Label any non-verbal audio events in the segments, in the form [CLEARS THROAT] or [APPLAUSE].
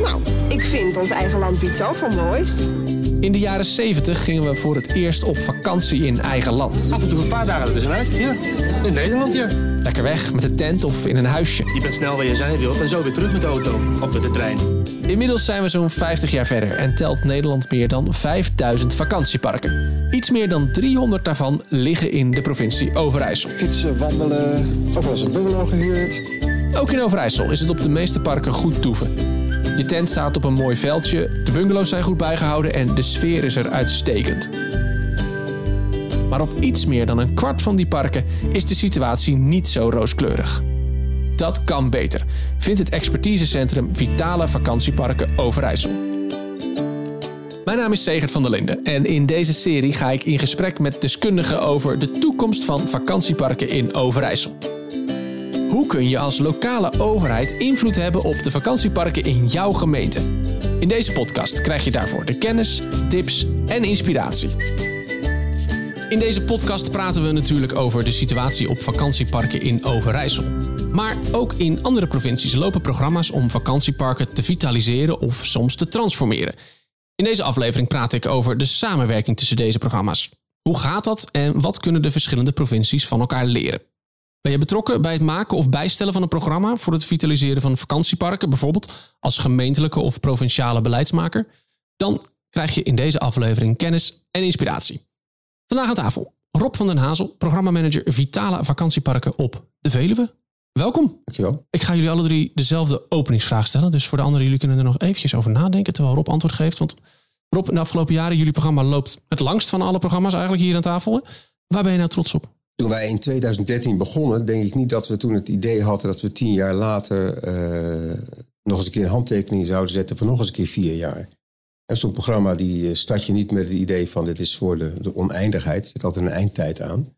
Nou, ik vind ons eigen land iets zoveel moois. In de jaren 70 gingen we voor het eerst op vakantie in eigen land. Af en toe een paar dagen ertussenuit, ja. In Nederland, ja. Lekker weg met de tent of in een huisje. Je bent snel waar je zijn wilt en zo weer terug met de auto. Of met de trein. Inmiddels zijn we zo'n 50 jaar verder en telt Nederland meer dan 5000 vakantieparken. Iets meer dan 300 daarvan liggen in de provincie Overijssel. Fietsen, wandelen, wel eens een bungalow gehuurd. Ook in Overijssel is het op de meeste parken goed toeven. Je tent staat op een mooi veldje, de bungalows zijn goed bijgehouden en de sfeer is er uitstekend. Maar op iets meer dan een kwart van die parken is de situatie niet zo rooskleurig. Dat kan beter, vindt het expertisecentrum Vitale Vakantieparken Overijssel. Mijn naam is Segert van der Linden en in deze serie ga ik in gesprek met deskundigen over de toekomst van vakantieparken in Overijssel. Hoe kun je als lokale overheid invloed hebben op de vakantieparken in jouw gemeente? In deze podcast krijg je daarvoor de kennis, tips en inspiratie. In deze podcast praten we natuurlijk over de situatie op vakantieparken in Overijssel. Maar ook in andere provincies lopen programma's om vakantieparken te vitaliseren of soms te transformeren. In deze aflevering praat ik over de samenwerking tussen deze programma's. Hoe gaat dat en wat kunnen de verschillende provincies van elkaar leren? Ben je betrokken bij het maken of bijstellen van een programma voor het vitaliseren van vakantieparken, bijvoorbeeld als gemeentelijke of provinciale beleidsmaker? Dan krijg je in deze aflevering kennis en inspiratie. Vandaag aan tafel Rob van den Hazel, programmamanager Vitale Vakantieparken op de Veluwe. Welkom. Dankjewel. Ik ga jullie alle drie dezelfde openingsvraag stellen. Dus voor de anderen, jullie kunnen er nog eventjes over nadenken terwijl Rob antwoord geeft. Want Rob, in de afgelopen jaren, jullie programma loopt het langst van alle programma's eigenlijk hier aan tafel. Waar ben je nou trots op? Toen wij in 2013 begonnen, denk ik niet dat we toen het idee hadden dat we tien jaar later eh, nog eens een keer een handtekening zouden zetten voor nog eens een keer vier jaar. En zo'n programma die eh, start je niet met het idee van dit is voor de, oneindigheid. Er zit altijd een eindtijd aan.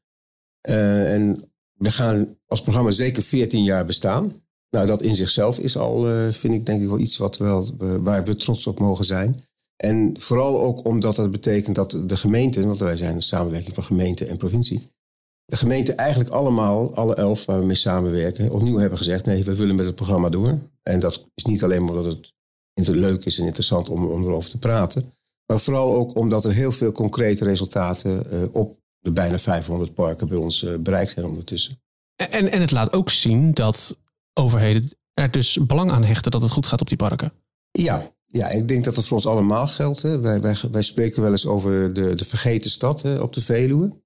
Uh, en we gaan als programma zeker 14 jaar bestaan. Nou, dat in zichzelf is al, vind ik denk ik wel iets wat wel, waar we trots op mogen zijn. En vooral ook omdat dat betekent dat de gemeente, want wij zijn een samenwerking van gemeente en provincie, de gemeente eigenlijk allemaal, alle elf waar we mee samenwerken, opnieuw hebben gezegd: nee, we willen met het programma door. En dat is niet alleen omdat het leuk is en interessant om, om erover te praten, maar vooral ook omdat er heel veel concrete resultaten uh, op de bijna 500 parken bij ons uh, bereikt zijn ondertussen. En, en het laat ook zien dat overheden er dus belang aan hechten dat het goed gaat op die parken. Ja, ja, ik denk dat dat voor ons allemaal geldt. Hè. Wij, wij, wij spreken wel eens over de, de vergeten stad hè, op de Veluwe.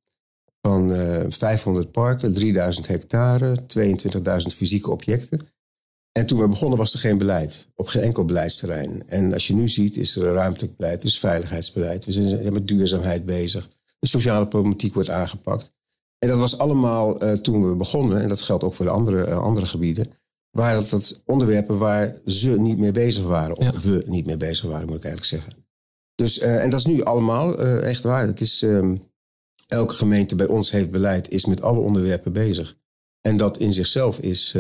Van uh, 500 parken, 3000 hectare, 22.000 fysieke objecten. En toen we begonnen was er geen beleid, op geen enkel beleidsterrein. En als je nu ziet, is er ruimtelijk beleid, er is veiligheidsbeleid. We zijn met duurzaamheid bezig. De sociale problematiek wordt aangepakt. En dat was allemaal uh, toen we begonnen, en dat geldt ook voor de andere, uh, andere gebieden, waren dat, dat onderwerpen waar ze niet mee bezig waren. Of ja. we niet mee bezig waren, moet ik eigenlijk zeggen. Dus, en dat is nu allemaal echt waar. Het is, um, elke gemeente bij ons heeft beleid, is met alle onderwerpen bezig. En dat in zichzelf is,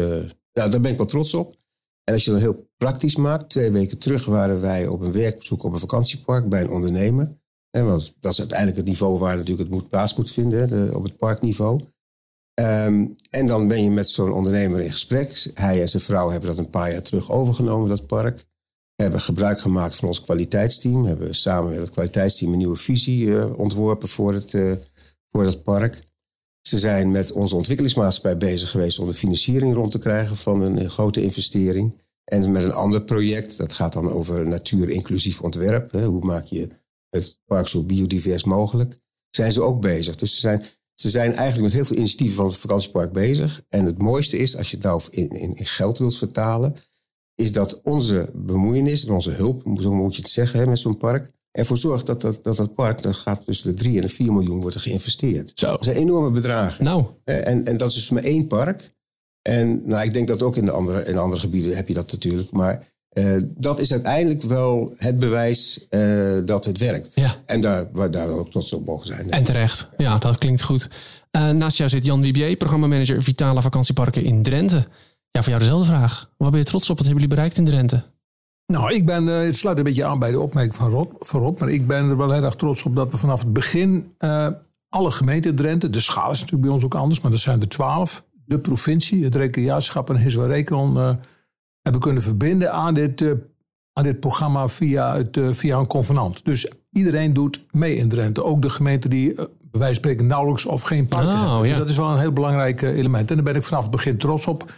nou, daar ben ik wel trots op. En als je dan heel praktisch maakt, twee weken terug waren wij op een werkbezoek op een vakantiepark bij een ondernemer. En want dat is uiteindelijk het niveau waar natuurlijk het moet, plaats moet vinden, de, op het parkniveau. Um, en dan ben je met zo'n ondernemer in gesprek. Hij en zijn vrouw hebben dat een paar jaar terug overgenomen, dat park. Hebben gebruik gemaakt van ons kwaliteitsteam. Hebben samen met het kwaliteitsteam een nieuwe visie uh, ontworpen voor het, uh, voor het park. Ze zijn met onze ontwikkelingsmaatschappij bezig geweest om de financiering rond te krijgen van een, grote investering. En met een ander project, dat gaat dan over natuur-inclusief ontwerp. Hè. Hoe maak je het park zo biodivers mogelijk, zijn ze ook bezig. Dus ze zijn, ze zijn eigenlijk met heel veel initiatieven van het vakantiepark bezig. En het mooiste is, als je het nou in, in, in geld wilt vertalen, is dat onze bemoeienis en onze hulp, zo moet je het zeggen, hè, met zo'n park, ervoor zorgt dat dat, dat, dat park, dat gaat tussen de 3 en de 4 miljoen wordt er geïnvesteerd. Zo. Dat zijn enorme bedragen. Nou. En, en dat is dus maar één park. En nou, ik denk dat ook in, de andere, in andere gebieden heb je dat natuurlijk. Maar uh, dat is uiteindelijk wel het bewijs uh, dat het werkt. Ja. En daar, waar daar ook trots op mogen zijn. En terecht. Ja, dat klinkt goed. Uh, naast jou zit Jan Wibier, programmamanager Vitale Vakantieparken in Drenthe. Ja, voor jou dezelfde vraag. Waar ben je trots op? Wat hebben jullie bereikt in Drenthe? Nou, ik ben, het sluit een beetje aan bij de opmerking van Rob, van Rob. Maar ik ben er wel heel erg trots op dat we vanaf het begin alle gemeenten Drenthe, de schaal is natuurlijk bij ons ook anders, maar er zijn er twaalf. De provincie, het rekenjaarschap en Hiswa Rekron hebben kunnen verbinden aan dit, uh, aan dit programma via, het, eh, via een convenant. Dus iedereen doet mee in Drenthe. Ook de gemeenten die uh, bij wijze van spreken nauwelijks of geen parken Oh, hebben. Dus ja. dat is wel een heel belangrijk eh, element. En daar ben ik vanaf het begin trots op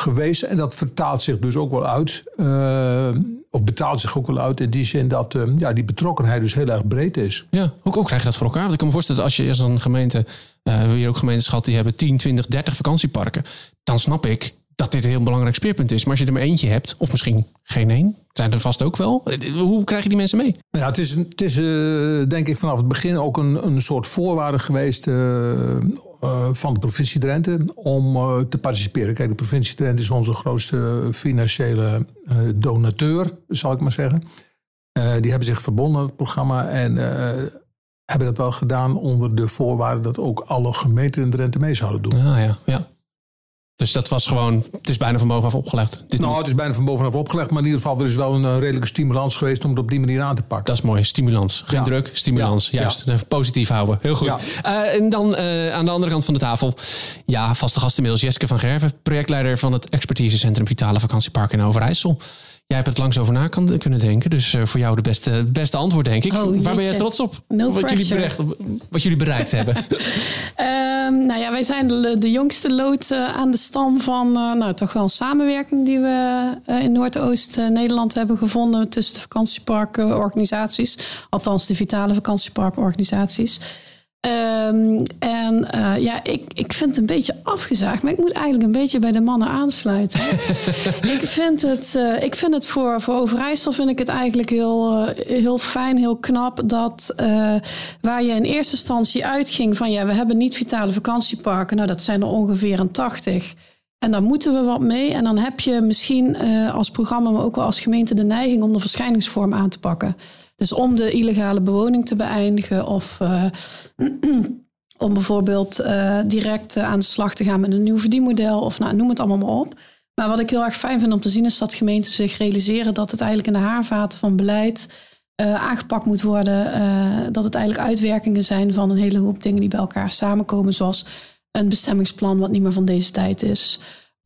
geweest. En dat vertaalt zich dus ook wel uit. eh, of betaalt zich ook wel uit in die zin dat eh, ja, die betrokkenheid dus heel erg breed is. Ja, hoe, hoe krijg je dat voor elkaar? Want ik kan me voorstellen, als je als een gemeente, eh, we hebben hier ook gemeentes gehad die hebben 10, 20, 30 vakantieparken, dan snap ik dat dit een heel belangrijk speerpunt is. Maar als je er maar eentje hebt, of misschien geen één, zijn er vast ook wel. Eh, Hoe krijg je die mensen mee? Nou ja, het is, het is eh, denk ik vanaf het begin ook een, een soort voorwaarde geweest eh, eh, van de provincie Drenthe om eh, te participeren. Kijk, de provincie Drenthe is onze grootste financiële eh, donateur, zal ik maar zeggen. Die hebben zich verbonden aan het programma en hebben dat wel gedaan onder de voorwaarde dat ook alle gemeenten in Drenthe mee zouden doen. Ah ja, ja. Dus dat was gewoon, het is bijna van bovenaf opgelegd. Dit Nou, het is bijna van bovenaf opgelegd, maar in ieder geval er is wel een eh, redelijke stimulans geweest om het op die manier aan te pakken. Dat is mooi, stimulans. Geen Ja. druk, stimulans. Ja. Juist, Even positief houden. Heel goed. Eh, en dan eh, aan de andere kant van de tafel, ja, vaste gast inmiddels Jeske van Gerven, projectleider van het expertisecentrum Vitale Vakantiepark in Overijssel. Jij hebt er langs over na kan, kunnen denken, dus eh, voor jou de beste, beste antwoord, denk ik. Oh, Waar ben jeetje. trots op? No wat, jullie pressure. bereikt, wat jullie bereikt hebben. [LAUGHS] Ehm, nou ja, wij zijn de, de jongste lood eh, aan de stam van eh, nou, toch wel een samenwerking die we eh, in Noordoost-Nederland hebben gevonden tussen de vakantieparkorganisaties, althans de vitale vakantieparkorganisaties. Ehm, en eh, ja, ik, ik vind het een beetje afgezaagd, maar ik moet eigenlijk een beetje bij de mannen aansluiten. [LAUGHS] ik vind het, eh, ik vind het voor, voor Overijssel vind ik het eigenlijk heel, eh, heel fijn, heel knap dat waar je in eerste instantie uitging van ja, we hebben niet vitale vakantieparken, nou dat zijn er ongeveer een 80. En daar moeten we wat mee. En dan heb je misschien als programma, maar ook wel als gemeente de neiging om de verschijningsvorm aan te pakken. Dus om de illegale bewoning te beëindigen of eh, [CLEARS THROAT] om bijvoorbeeld eh, direct eh, aan de slag te gaan met een nieuw verdienmodel of nou, noem het allemaal maar op. Maar wat ik heel erg fijn vind om te zien is dat gemeenten zich realiseren dat het eigenlijk in de haarvaten van beleid aangepakt moet worden. dat het eigenlijk uitwerkingen zijn van een hele hoop dingen die bij elkaar samenkomen, zoals een bestemmingsplan wat niet meer van deze tijd is.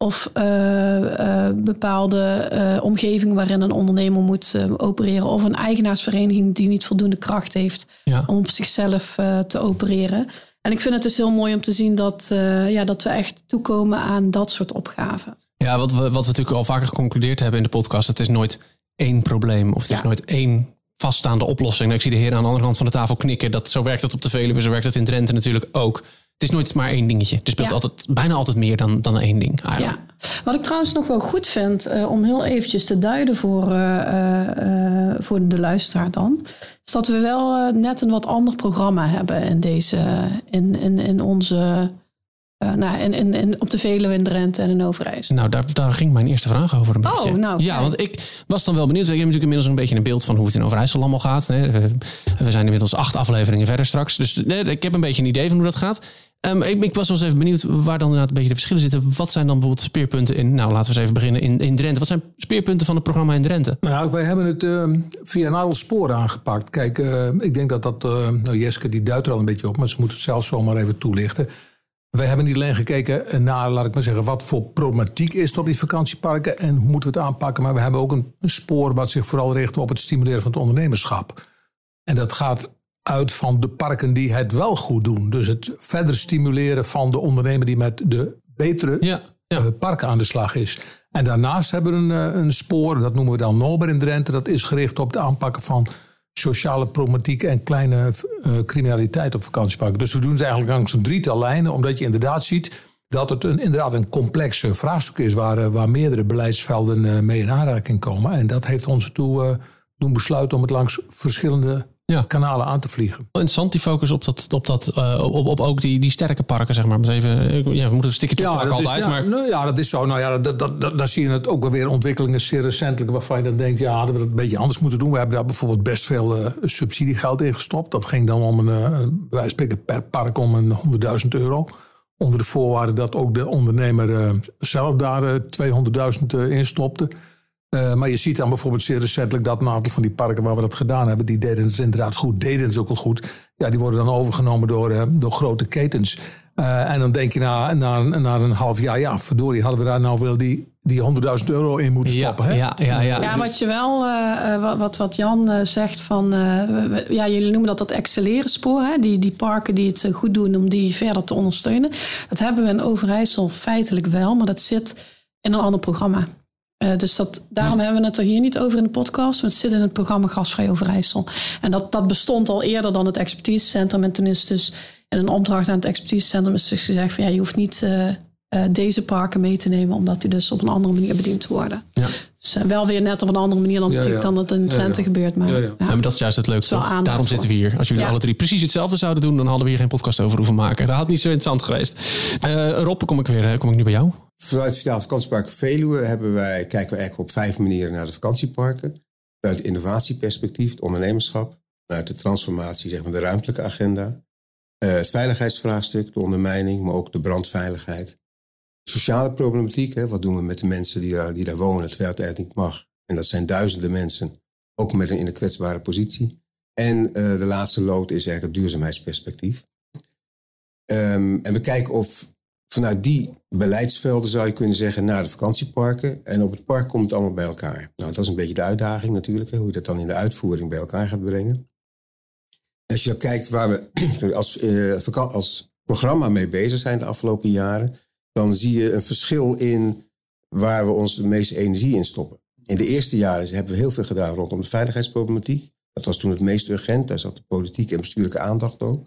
Of eh, eh, bepaalde eh, omgevingen waarin een ondernemer moet opereren. Of een eigenaarsvereniging die niet voldoende kracht heeft Ja. om op zichzelf te opereren. En ik vind het dus heel mooi om te zien dat, ja, dat we echt toekomen aan dat soort opgaven. Ja, wat we, wat we natuurlijk al vaker geconcludeerd hebben in de podcast, het is nooit één probleem of het is nooit één vaststaande oplossing. Nou, ik zie de heren aan de andere kant van de tafel knikken. Dat, zo werkt het op de Veluwe, zo werkt het in Drenthe natuurlijk ook. Het is nooit maar één dingetje. Er speelt Ja. altijd, bijna altijd meer dan, dan één ding eigenlijk. Ja. Wat ik trouwens nog wel goed vind, eh, om heel eventjes te duiden voor, eh, eh, voor de luisteraar dan, is dat we wel net een wat ander programma hebben in deze, in, in, in onze, eh, nou, in, in, in, op de Veluwe in Drenthe en in Overijssel. Nou, daar, daar ging mijn eerste vraag over een Oh, beetje. nou, ja, kijk. want ik was dan wel benieuwd. Ik heb natuurlijk inmiddels een beetje een beeld van hoe het in Overijssel allemaal gaat. hè. We, we zijn inmiddels acht afleveringen verder straks. Dus nee, ik heb een beetje een idee van hoe dat gaat. Ehm, ik, ik was wel eens even benieuwd waar dan inderdaad een beetje de verschillen zitten. Wat zijn dan bijvoorbeeld speerpunten in... Nou, laten we eens even beginnen in, in Drenthe. Wat zijn speerpunten van het programma in Drenthe? Nou, wij hebben het eh, via een aantal sporen aangepakt. Kijk, eh, ik denk dat dat... eh, nou, Jeske die duidt er al een beetje op, maar ze moet het zelf zomaar even toelichten. Wij hebben niet alleen gekeken naar, laat ik maar zeggen, wat voor problematiek is er op die vakantieparken en hoe moeten we het aanpakken. Maar we hebben ook een, een spoor wat zich vooral richt op het stimuleren van het ondernemerschap. En dat gaat uit van de parken die het wel goed doen. Dus het verder stimuleren van de ondernemer die met de betere Ja, ja. eh, parken aan de slag is. En daarnaast hebben we een, eh, een spoor, dat noemen we dan Nober in Drenthe. Dat is gericht op het aanpakken van sociale problematiek en kleine eh, criminaliteit op vakantieparken. Dus we doen het eigenlijk langs een drietal lijnen, omdat je inderdaad ziet dat het een, inderdaad een complex eh, vraagstuk is waar, eh, waar meerdere beleidsvelden mee in aanraking komen. En dat heeft ons eh, doen besluiten om het langs verschillende Ja. kanalen aan te vliegen. Interessant, die focus op, dat, op, dat, eh, op, op ook die, die sterke parken, zeg maar. Maar even, ja, we moeten een stikje Ja, altijd. is, ja, maar nou, ja, dat is zo. Nou ja, dat, dat, dat, daar zie je het ook wel weer ontwikkelingen zeer recentelijk waarvan je dan denkt, ja, hadden we dat een beetje anders moeten doen. We hebben daar bijvoorbeeld best veel eh, subsidiegeld in gestopt. Dat ging dan om een, spreken per park om een 100.000 euro. Onder de voorwaarde dat ook de ondernemer zelf daar eh, 200.000 eh, in stopte. Eh, maar je ziet dan bijvoorbeeld zeer recentelijk dat een aantal van die parken waar we dat gedaan hebben, die deden het inderdaad goed, deden het ook wel goed. Ja, die worden dan overgenomen door, eh, door grote ketens. Eh, en dan denk je na, na, na een half jaar, ja, verdorie, hadden we daar nou wel die, die 100.000 euro in moeten Ja, stoppen. Hè? ja, ja, ja. Ja, wat je wel, eh, eh, wat- wat, wat Jan eh, zegt van, eh, ja, jullie noemen dat dat accelereren spoor, hè? Die, die parken die het goed doen om die verder te ondersteunen. Dat hebben we in Overijssel feitelijk wel, maar dat zit in een ander programma. Eh, dus dat, daarom hebben we het er hier niet over in de podcast, maar het zit in het programma Gasvrij Overijssel. En dat, dat bestond al eerder dan het expertisecentrum. En toen is dus in een opdracht aan het expertisecentrum is dus gezegd van ja, je hoeft niet eh, eh, deze parken mee te nemen, omdat die dus op een andere manier bediend worden. Ja. Dus wel weer net op een andere manier dan, Ja, natuurlijk ja. dan dat in Ja, Twente ja. gebeurt. Maar, Ja, ja. ja. Ja, maar dat is juist het wel toch? Daarom voor. zitten we hier. Als jullie Ja. alle drie precies hetzelfde zouden doen, dan hadden we hier geen podcast over hoeven maken. Dat had niet zo interessant geweest. Eh, Rob, kom ik weer kom ik nu bij jou. Vanuit Vitaal Vakantiepark Veluwe hebben wij, kijken we eigenlijk op vijf manieren naar de vakantieparken. Vanuit innovatieperspectief, het ondernemerschap. Vanuit de transformatie, zeg maar de ruimtelijke agenda. eh, het veiligheidsvraagstuk, de ondermijning, maar ook de brandveiligheid. Sociale problematiek, hè, wat doen we met de mensen die daar, die daar wonen terwijl het eigenlijk niet mag. En dat zijn duizenden mensen, ook met een in een kwetsbare positie. En eh, de laatste lood is eigenlijk het duurzaamheidsperspectief. Ehm, en we kijken of vanuit die beleidsvelden zou je kunnen zeggen naar de vakantieparken. En op het park komt het allemaal bij elkaar. Nou, dat is een beetje de uitdaging natuurlijk, hoe je dat dan in de uitvoering bij elkaar gaat brengen. Als je dan kijkt waar we [CLEARS THROAT] als, eh, als programma mee bezig zijn de afgelopen jaren, dan zie je een verschil in waar we onze meeste energie in stoppen. In de eerste jaren hebben we heel veel gedaan rondom de veiligheidsproblematiek. Dat was toen het meest urgent. Daar zat de politieke en bestuurlijke aandacht ook.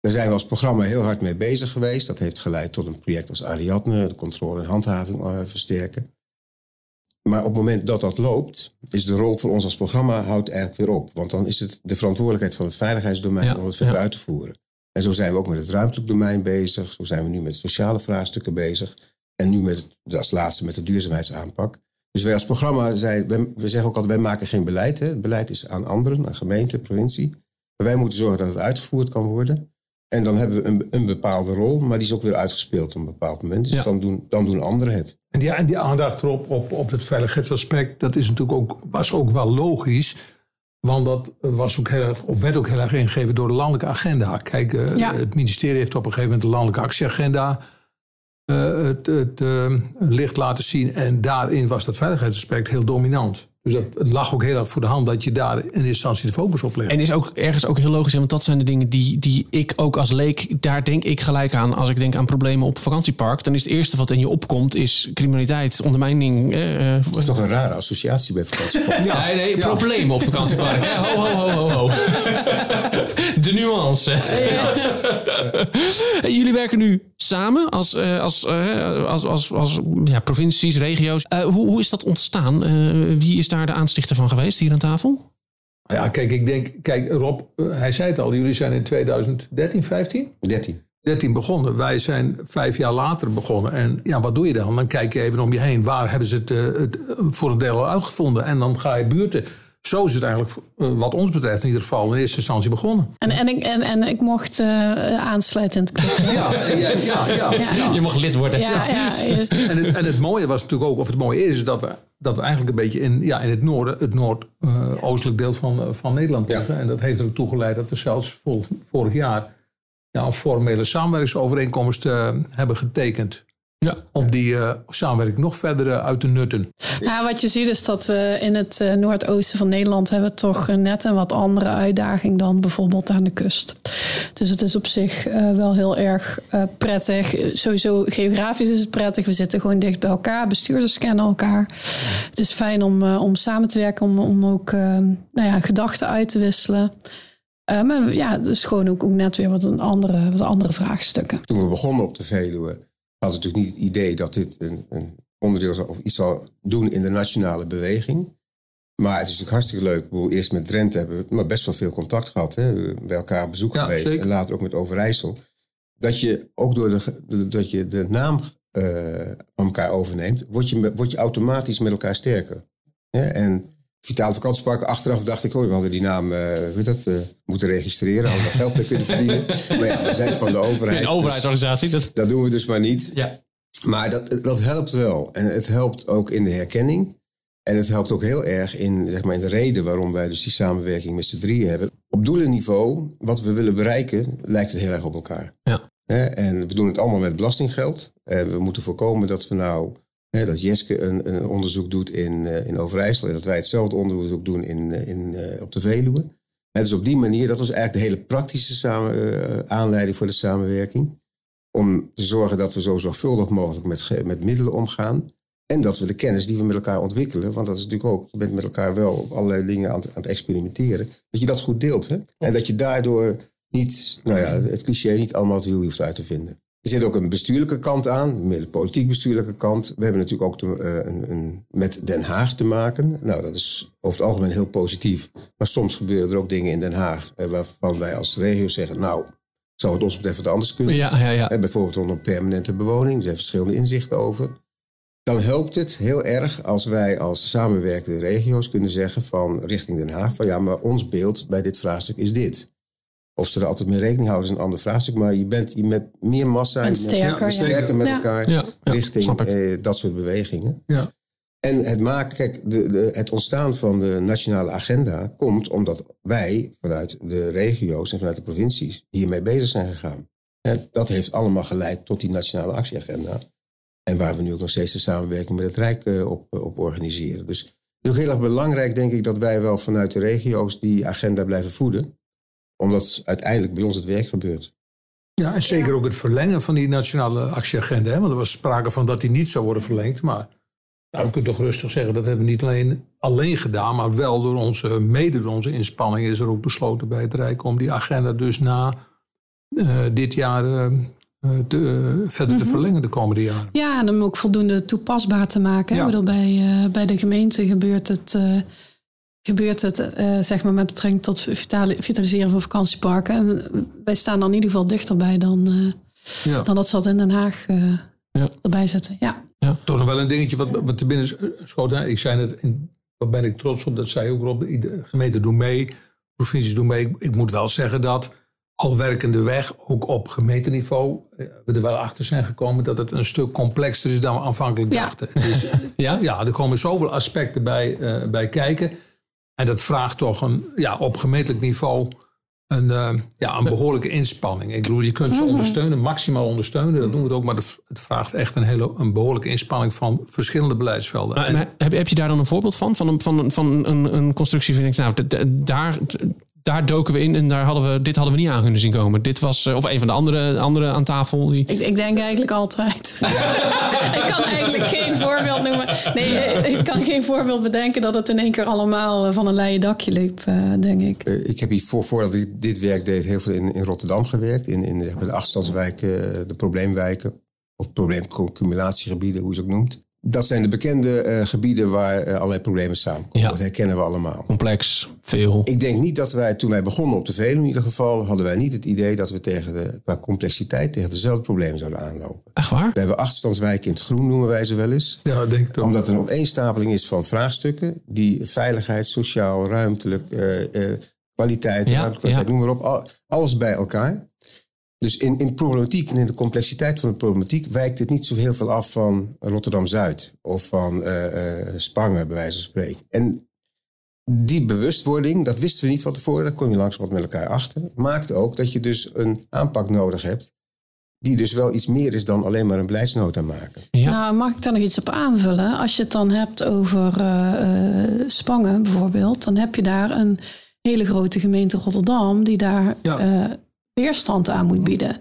Daar zijn we als programma heel hard mee bezig geweest. Dat heeft geleid tot een project als Ariadne, de controle en handhaving eh, versterken. Maar op het moment dat dat loopt, is de rol voor ons als programma houdt eigenlijk weer op. Want dan is het de verantwoordelijkheid van het veiligheidsdomein Ja, om het verder ja. uit te voeren. En zo zijn we ook met het ruimtelijk domein bezig. Zo zijn we nu met sociale vraagstukken bezig. En nu met, als laatste met de duurzaamheidsaanpak. Dus wij als programma, zijn, we zeggen ook altijd, wij maken geen beleid. Hè. Het beleid is aan anderen, aan gemeente, provincie. Maar wij moeten zorgen dat het uitgevoerd kan worden. En dan hebben we een, een bepaalde rol, maar die is ook weer uitgespeeld op een bepaald moment. Dus Ja. dan, doen, dan doen anderen het. En die, en die aandacht erop op, op het veiligheidsaspect, dat is natuurlijk ook, was ook wel logisch. Want dat was ook heel, erg- of werd ook heel erg ingegeven door de landelijke agenda. Kijk, eh, Ja. het ministerie heeft op een gegeven moment de landelijke actieagenda eh, het, het eh, licht laten zien. En daarin was dat veiligheidsaspect heel dominant. Dus dat, het lag ook heel erg voor de hand dat je daar in instantie de focus op legt. En is ook ergens ook heel logisch, hè, want dat zijn de dingen die, die ik ook als leek, daar denk ik gelijk aan. Als ik denk aan problemen op vakantiepark, dan is het eerste wat in je opkomt, is criminaliteit, ondermijning. eh, eh, Dat is toch een rare associatie bij vakantieparken. [LAUGHS] Ja, nee, nee, problemen op vakantiepark. [LAUGHS] Ho, ho, ho, ho, ho. De nuance. En Jullie werken nu samen als, eh, als, eh, als, als, als ja, provincies, regio's. Eh, hoe, hoe is dat ontstaan? Eh, wie is daar de aanstichter van geweest hier aan tafel? Ja, kijk, ik denk, kijk, Rob, hij zei het al, jullie zijn in 2013, 15? 13. 13 begonnen. Wij zijn vijf jaar later begonnen. En ja, wat doe je dan? Dan kijk je even om je heen. Waar hebben ze het, het voor een deel al uitgevonden? En dan ga je buurten. Zo is het eigenlijk, eh, wat ons betreft, in ieder geval in eerste instantie begonnen. En, en, ik, en, en ik mocht eh, aansluiten in het club. Ja, ja, ja. ja, Ja. Je mag lid worden. Ja, ja, ja. En, het, en het mooie was natuurlijk ook, of het mooie is, is dat we, dat we eigenlijk een beetje in, ja, in het noorden, het noordoostelijk deel van, eh, van Nederland Ja. liggen. En dat heeft er ook toe geleid dat we zelfs vol- vorig jaar ja, een formele samenwerkingsovereenkomst eh, hebben getekend. Ja. Om die eh, samenwerking nog verder eh, uit te nutten. Ja, wat je ziet is dat we in het eh, noordoosten van Nederland hebben toch net een wat andere uitdaging dan bijvoorbeeld aan de kust. Dus het is op zich eh, wel heel erg eh, prettig. Sowieso geografisch is het prettig. We zitten gewoon dicht bij elkaar. Bestuurders kennen elkaar. Het is fijn om, eh, om samen te werken, om, om ook nou ja, gedachten uit te wisselen. Eh, maar ja, het is gewoon ook, ook net weer wat, een andere, wat andere vraagstukken. Toen we begonnen op de Veluwe, we natuurlijk niet het idee dat dit een, een onderdeel zou, of iets zou doen in de nationale beweging. Maar het is natuurlijk hartstikke leuk. Ik bedoel, eerst met Drenthe hebben we maar best wel veel contact gehad. Hè? Bij elkaar op bezoek Ja, geweest. zeker. En later ook met Overijssel. Dat je ook door de, dat je de naam eh, van elkaar overneemt, word je, word je automatisch met elkaar sterker. Hè? En Vitale Vakantiepark, achteraf dacht ik, oh, we hadden die naam heet dat, eh, moeten registreren. Hadden we geld mee kunnen verdienen. [LAUGHS] maar ja, we zijn van de overheid. Een dus overheidsorganisatie. Dat, dat doen we dus maar niet. ja. Maar dat, dat helpt wel. En het helpt ook in de herkenning. En het helpt ook heel erg in, zeg maar, in de reden waarom wij dus die samenwerking met z'n drieën hebben. Op doelenniveau, wat we willen bereiken, lijkt het heel erg op elkaar. Ja. En we doen het allemaal met belastinggeld. En we moeten voorkomen dat we nou dat Jeske een, een onderzoek doet in, eh, in Overijssel en dat wij hetzelfde onderzoek doen in, eh, in, eh, op de Veluwe. En dus op die manier, dat was eigenlijk de hele praktische samen, aanleiding voor de samenwerking. Om te zorgen dat we zo zorgvuldig mogelijk met, met middelen omgaan. En dat we de kennis die we met elkaar ontwikkelen, want dat is natuurlijk ook, je bent met elkaar wel op allerlei dingen aan, het- aan het experimenteren, dat je dat goed deelt. Hè? En dat je daardoor niet, nou ja, het cliché niet allemaal het wiel hoeft uit te vinden. Er zit ook een bestuurlijke kant aan, meer de politiek-bestuurlijke kant. We hebben natuurlijk ook te- eh, een, een, met Den Haag te maken. Nou, dat is over het algemeen heel positief. Maar soms gebeuren er ook dingen in Den Haag eh, waarvan wij als regio zeggen, nou, zou het ons betreft wat anders kunnen. Ja, ja, ja. Eh, bijvoorbeeld rondom permanente bewoning, er zijn verschillende inzichten over. Dan helpt het heel erg als wij als samenwerkende regio's kunnen zeggen van richting Den Haag van ja, maar ons beeld bij dit vraagstuk is dit. Of ze er altijd mee rekening houden is een ander vraagstuk, maar je bent je met meer massa, En sterker, met elkaar Ja, ja, richting eh, dat soort bewegingen. Ja. En het maken, kijk, de, de, het ontstaan van de nationale agenda komt omdat wij vanuit de regio's en vanuit de provincies hiermee bezig zijn gegaan. En dat heeft allemaal geleid tot die nationale actieagenda. En waar we nu ook nog steeds de samenwerking met het Rijk eh, op, op organiseren. Dus het is ook heel erg belangrijk, denk ik, dat wij wel vanuit de regio's die agenda blijven voeden. Omdat uiteindelijk bij ons het werk gebeurt. Ja, en zeker ook het verlengen van die nationale actieagenda. Hè? Want er was sprake van dat die niet zou worden verlengd. Maar nou, we kunnen toch rustig zeggen, dat hebben we niet alleen, alleen gedaan, maar wel door onze, mede door onze inspanningen is er ook besloten bij het Rijk om die agenda dus na eh, dit jaar eh, eh, te, verder te verlengen de komende jaren. Ja, en om ook voldoende toepasbaar te maken. Ja. Ik bedoel, bij, eh, bij de gemeente gebeurt het, eh, gebeurt het eh, zeg maar met betrekking tot vitali- vitaliseren van vakantieparken. En wij staan dan in ieder geval dichterbij dan, eh, Ja. dan dat ze dat in Den Haag eh, Ja. erbij zetten. Ja. Toch nog wel een dingetje wat, wat te binnen schoot. hè. Ik zei het, in, daar ben ik trots op, dat zei ook Rob. De gemeenten doen mee, provincies doen mee. Ik, ik moet wel zeggen dat al werkende weg, ook op gemeenteniveau, we er wel achter zijn gekomen dat het een stuk complexer is dan we aanvankelijk Ja. dachten. Het is, [LAUGHS] Ja? ja, er komen zoveel aspecten bij, eh, bij kijken. En dat vraagt toch een, ja, op gemeentelijk niveau een, eh, ja, een behoorlijke inspanning. Ik bedoel, je kunt ze ondersteunen, maximaal ondersteunen. Dat doen we het ook. Maar het vraagt echt een, hele, een behoorlijke inspanning van verschillende beleidsvelden. Maar, En- maar heb, heb je daar dan een voorbeeld van? Van een, van, een- van een, een constructie vind ik, nou, daar, daar doken we in en daar hadden we, dit hadden we niet aan kunnen zien komen. Dit was, eh, of een van de andere, andere aan tafel. Die, Ik, ik denk eigenlijk altijd. [LAUGHS] ik kan eigenlijk geen voorbeeld noemen. Nee, eh, ik kan geen voorbeeld bedenken dat het in één keer allemaal eh, van een leien dakje liep, denk ik. Ik heb hier voor, voordat ik dit werk deed heel veel in, in Rotterdam gewerkt. In, in maar, de achterstandswijken, de probleemwijken. Of probleemcumulatiegebieden, hoe je ze ook noemt. Dat zijn de bekende eh, gebieden waar eh, allerlei problemen samenkomen. Ja. Dat herkennen we allemaal. complex, veel. Ik denk niet dat wij, toen wij begonnen op de Veluwe in ieder geval... hadden wij niet het idee dat we tegen de, qua complexiteit tegen dezelfde problemen zouden aanlopen. Echt waar? We hebben achterstandswijken in het groen, noemen wij ze wel eens. ja, dat denk ik toch. Omdat er een opeenstapeling is van vraagstukken... die veiligheid, sociaal, ruimtelijk, eh, eh, kwaliteit, Ja, kwaliteit, ja. noem maar op. al- alles bij elkaar. Dus in, in problematiek en in de complexiteit van de problematiek... wijkt het niet zo heel veel af van Rotterdam-Zuid... of van eh, eh, Spangen, bij wijze van spreken. En die bewustwording, dat wisten we niet van tevoren... daar kom je langzamerhand met elkaar achter... maakt ook dat je dus een aanpak nodig hebt... die dus wel iets meer is dan alleen maar een beleidsnota maken. Ja. Nou, mag ik daar nog iets op aanvullen? Als je het dan hebt over eh, eh, Spangen bijvoorbeeld, dan heb je daar een hele grote gemeente Rotterdam die daar Ja. eh, weerstand aan moet bieden.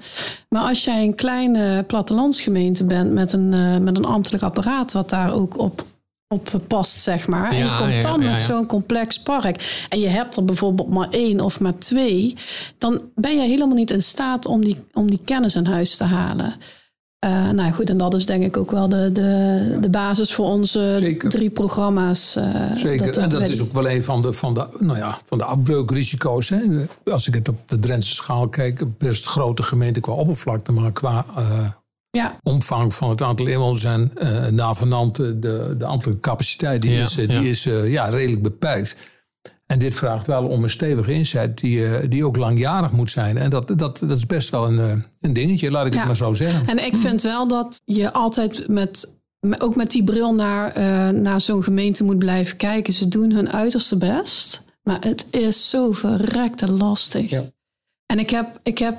Maar als jij een kleine plattelandsgemeente bent met een, eh, met een ambtelijk apparaat wat daar ook op, op past, zeg maar. en je komt dan ja, met zo'n complex park en je hebt er bijvoorbeeld maar één of maar twee, dan ben je helemaal niet in staat om die, om die kennis in huis te halen. Eh, nou goed, en dat is denk ik ook wel de, de, de basis voor onze Zeker. drie programma's. eh, Zeker, en dat is ook wel een van de, van de, nou ja, van de afbreukrisico's. Hè. Als ik het op de Drentse schaal kijk, best grote gemeente qua oppervlakte, maar qua eh, Ja, omvang van het aantal inwoners en eh navenant de, de ambtelijke capaciteit, die Ja, is, ja. die is ja, redelijk beperkt. En dit vraagt wel om een stevige inzet die, eh, die ook langjarig moet zijn. En dat, dat, dat is best wel een, eh, een dingetje, laat ik Ja. het maar zo zeggen. en ik vind wel dat je altijd met, ook met die bril naar, eh, naar zo'n gemeente moet blijven kijken. Ze doen hun uiterste best, maar het is zo verrekte lastig. Ja. En ik heb, ik heb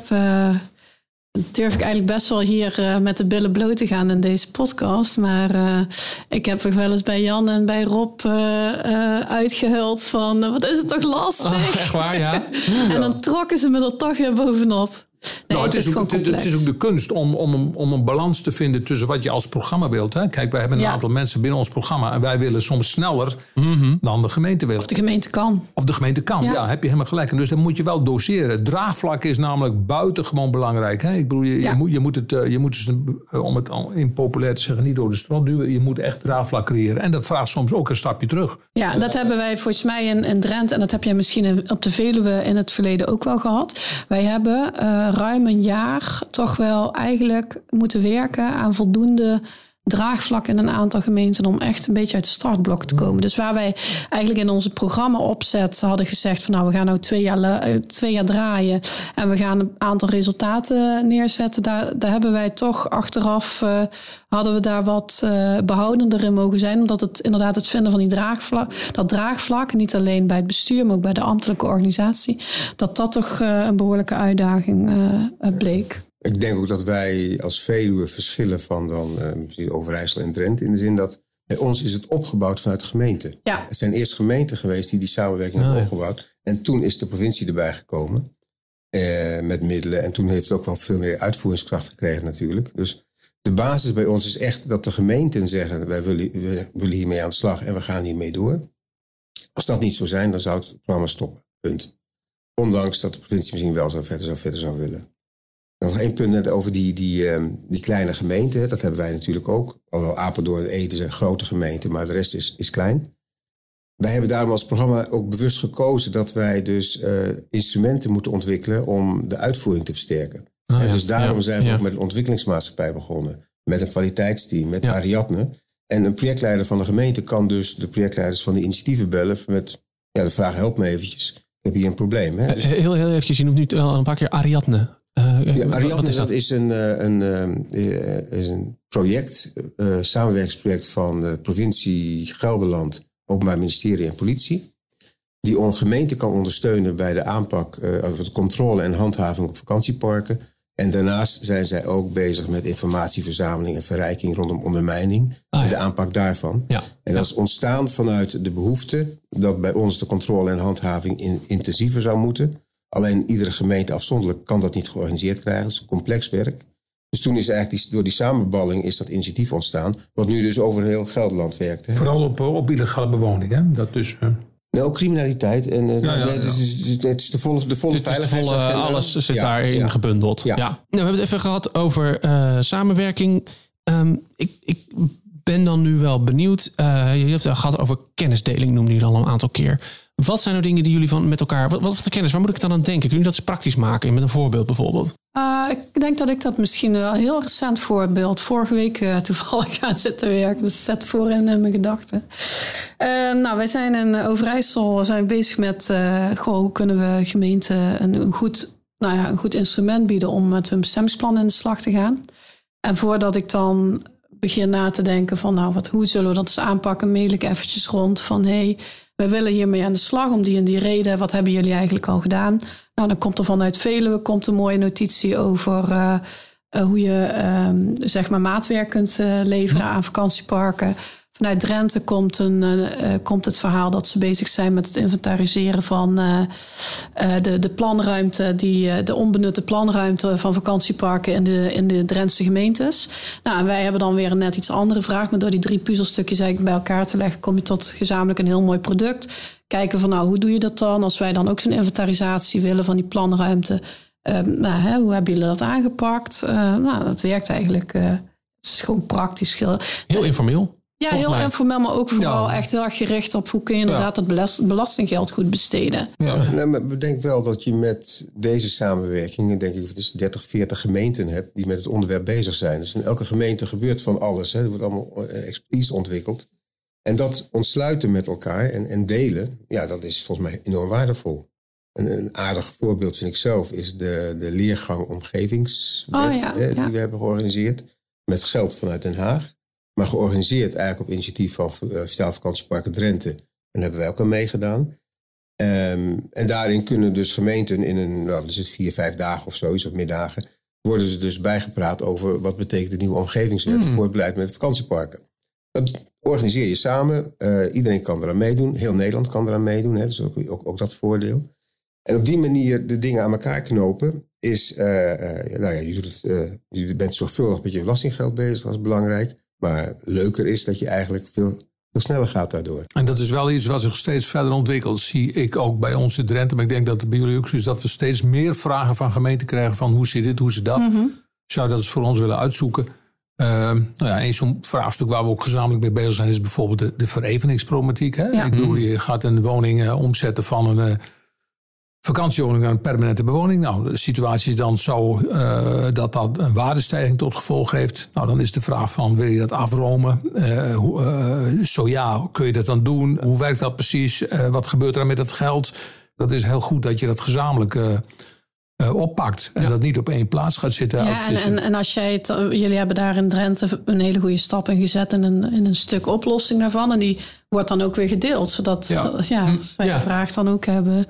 durf ik eigenlijk best wel hier uh, met de billen bloot te gaan in deze podcast. Maar uh, ik heb er wel eens bij Jan en bij Rob uh, uitgehuld van... wat is het toch lastig? Oh, echt waar, ja. [LAUGHS] en dan trokken ze me er toch weer bovenop. Nee, nou, het, is, ook, het, is ook de kunst om, om, een, om een balans te vinden tussen wat je als programma wilt. Hè? Kijk, wij hebben een aantal mensen binnen ons programma en wij willen soms sneller Mhm. dan de gemeente wil. Of de gemeente kan. Of de gemeente kan, ja, heb je helemaal gelijk. En dus dan moet je wel doseren. Draagvlak is namelijk buitengewoon belangrijk. Hè? Ik bedoel, je, je, moet, je moet het, eh, je moet dus, eh, om het in populair te zeggen, niet door de strot duwen. Je moet echt draagvlak creëren. En dat vraagt soms ook een stapje terug. Ja, dat hebben wij volgens mij in, in Drenthe, en dat heb jij misschien op de Veluwe in het verleden ook wel gehad. Wij hebben uh, ruim een jaar toch wel eigenlijk moeten werken aan voldoende draagvlak in een aantal gemeenten om echt een beetje uit de startblok te komen. Dus waar wij eigenlijk in onze programma opzet hadden gezegd van nou we gaan nou twee jaar, twee jaar draaien en we gaan een aantal resultaten neerzetten. Daar, daar hebben wij toch achteraf uh, hadden we daar wat uh, behoudender in mogen zijn. Omdat het inderdaad het vinden van die draagvlak, dat draagvlak, niet alleen bij het bestuur, maar ook bij de ambtelijke organisatie, dat dat toch een behoorlijke uitdaging bleek. Ik denk ook dat wij als Veluwe verschillen van dan uh, Overijssel en Drenthe. In de zin dat bij ons is het opgebouwd vanuit de gemeente. Ja. Het zijn eerst gemeenten geweest die die samenwerking hebben opgebouwd. En toen is de provincie erbij gekomen eh, met middelen. En toen heeft het ook wel veel meer uitvoeringskracht gekregen natuurlijk. Dus de basis bij ons is echt dat de gemeenten zeggen... wij willen, we willen hiermee aan de slag en we gaan hiermee door. Als dat niet zou zijn, dan zou het programma stoppen. Punt. Ondanks dat de provincie misschien wel zo verder zou, verder zou willen. Nog één punt net over die, die, uh, die kleine gemeenten. Dat hebben wij natuurlijk ook. Alhoewel Apeldoorn en Ede zijn grote gemeenten, maar de rest is, is klein. Wij hebben daarom als programma ook bewust gekozen dat wij dus uh, instrumenten moeten ontwikkelen om de uitvoering te versterken. Oh, en ja. dus daarom Ja, zijn we ja. ook met een ontwikkelingsmaatschappij begonnen. Met een kwaliteitsteam, met Ariadne. En een projectleider van de gemeente kan dus de projectleiders van de initiatieven bellen met ja, de vraag help me eventjes. Ik heb hier een probleem. Hè? Dus Eh, Heel, heel eventjes, je noemt nu wel een paar keer Ariadne. Eh, Ja, Ariadne, is dat is een, eh, een, eh, is een project, eh samenwerkingsproject van de provincie Gelderland, Openbaar Ministerie en Politie. Die een gemeente kan ondersteunen bij de aanpak, eh, de controle en handhaving op vakantieparken. En daarnaast zijn zij ook bezig met informatieverzameling en verrijking rondom ondermijning. Ah, en ja. de aanpak daarvan. Ja. En dat is ontstaan vanuit de behoefte dat bij ons de controle en handhaving in- intensiever zou moeten. Alleen iedere gemeente afzonderlijk kan dat niet georganiseerd krijgen. Dat is complex werk. Dus toen is eigenlijk die, door die samenballing is dat initiatief ontstaan. Wat nu dus over heel Gelderland werkt. Hè. Vooral op, eh, op illegale bewoning. Hè? Dat dus, eh, Nou, ook criminaliteit. En, eh, Ja, ja, nee, ja. Het, is, het is de volle, de volle Het veiligheidsagenda. alles zit daarin gebundeld. Ja. Nou, we hebben het even gehad over samenwerking. Ehm, ik, ik ben dan nu wel benieuwd. Jullie hebben het gehad over kennisdeling, noemde jullie al een aantal keer. Wat zijn nou dingen die jullie van met elkaar... Wat, wat voor kennis, waar moet ik dan aan denken? Kunnen jullie dat eens praktisch maken? Met een voorbeeld bijvoorbeeld. Uh, ik denk dat ik dat misschien wel een heel recent voorbeeld vorige week uh, toevallig [LAUGHS] aan zitten werken. Dus zet voor in uh, mijn gedachten. Nou, wij zijn in Overijssel zijn bezig met goh, hoe kunnen we gemeenten een, een, goed, nou ja, een goed instrument bieden om met hun bestemmingsplan in de slag te gaan. En voordat ik dan begin na te denken van nou, wat, hoe zullen we dat eens aanpakken, mail ik eventjes rond van hey, wij willen hiermee aan de slag om die en die reden. Wat hebben jullie eigenlijk al gedaan? Nou, dan komt er vanuit Veluwe komt een mooie notitie over uh, uh, hoe je uh, zeg maar maatwerk kunt uh, leveren aan vakantieparken. Vanuit Drenthe komt, een, uh, komt het verhaal dat ze bezig zijn met het inventariseren van uh, de, de planruimte, die, de onbenutte planruimte van vakantieparken in de, in de Drentse gemeentes. Nou, wij hebben dan weer een net iets andere vraag, maar door die drie puzzelstukjes eigenlijk bij elkaar te leggen, kom je tot gezamenlijk een heel mooi product. Kijken van nou, hoe doe je dat dan als wij dan ook zo'n inventarisatie willen van die planruimte? Nou, hè, hoe hebben jullie dat aangepakt? Nou, dat werkt eigenlijk. Het is gewoon praktisch. Heel informeel. Ja, heel mij. informeel, maar ook vooral ja. echt heel erg gericht op hoe kun je inderdaad ja. dat belast, belastinggeld goed besteden. Ja. Nou, maar bedenk wel dat je met deze samenwerking, denk ik, het is 30, 40 gemeenten hebt die met het onderwerp bezig zijn. Dus in elke gemeente gebeurt van alles. Hè. Er wordt allemaal expertise ontwikkeld. En dat ontsluiten met elkaar en, en delen, ja, dat is volgens mij enorm waardevol. Een, een aardig voorbeeld vind ik zelf is de, de leergang omgevingswet oh, ja, hè, die ja. we hebben georganiseerd. Met geld vanuit Den Haag. Maar georganiseerd eigenlijk op initiatief van uh, Vitaal Vakantieparken Drenthe. En daar hebben wij ook aan meegedaan. Um, en daarin kunnen dus gemeenten in een, nou, is het vier, vijf dagen of zoiets, of middagen, worden ze dus bijgepraat over wat betekent de nieuwe omgevingswet voor het beleid met vakantieparken. Dat organiseer je samen. eh, iedereen kan eraan meedoen. Heel Nederland kan eraan meedoen. Hè, dus ook, ook, ook dat voordeel. En op die manier de dingen aan elkaar knopen is, eh, eh, nou ja, je, doet het, eh, je bent zorgvuldig met je belastinggeld bezig, dat is belangrijk. Maar leuker is dat je eigenlijk veel, veel sneller gaat daardoor. En dat is wel iets wat zich steeds verder ontwikkelt. Zie ik ook bij ons in Drenthe. Maar ik denk dat het bij jullie ook zo is dat we steeds meer vragen van gemeenten krijgen. Van hoe zit dit, hoe zit dat? Zou dat eens voor ons willen uitzoeken? Ehm, nou ja, een zo'n vraagstuk waar we ook gezamenlijk mee bezig zijn, is bijvoorbeeld de, de vereveningsproblematiek. Hè? Ja. Ik bedoel, je gaat een woning eh, omzetten van een eh, vakantiewoning naar een permanente bewoning. Nou, de situatie is dan zo eh, dat dat een waardestijging tot gevolg heeft. Nou, dan is de vraag van, wil je dat afromen? Eh, hoe, eh, zo ja, kun je dat dan doen? Hoe werkt dat precies? Wat gebeurt er dan met dat geld? Dat is heel goed dat je dat gezamenlijk oppakt. En dat niet op één plaats gaat zitten. Ja, en, en, en als jij het, jullie hebben daar in Drenthe een hele goede stap in gezet in een, in een stuk oplossing daarvan. En die wordt dan ook weer gedeeld. Zodat Ja. ja. als wij de vraag dan ook hebben,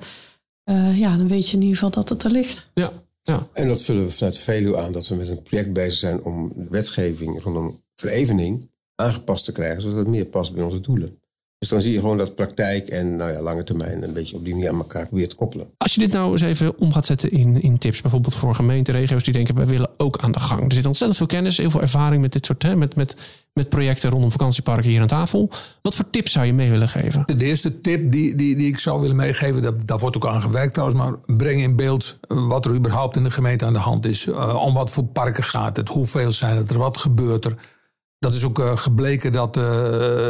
eh, ja, dan weet je in ieder geval dat het er ligt. Ja, ja. En dat vullen we vanuit de Veluwe aan dat we met een project bezig zijn om de wetgeving rondom verevening aangepast te krijgen, zodat het meer past bij onze doelen. Dus dan zie je gewoon dat praktijk en nou ja, lange termijn een beetje op die manier aan elkaar weer te koppelen. Als je dit nou eens even om gaat zetten in, in tips, bijvoorbeeld voor gemeenten, regio's die denken, wij willen ook aan de gang. Er zit ontzettend veel kennis, heel veel ervaring met dit soort, hè, met, met, met projecten rondom vakantieparken hier aan tafel. Wat voor tips zou je mee willen geven? De eerste tip die, die, die ik zou willen meegeven, dat, daar wordt ook aan gewerkt trouwens, maar breng in beeld wat er überhaupt in de gemeente aan de hand is. Eh, om wat voor parken gaat het, hoeveel zijn het er, wat gebeurt er. Dat is ook eh, gebleken dat, eh,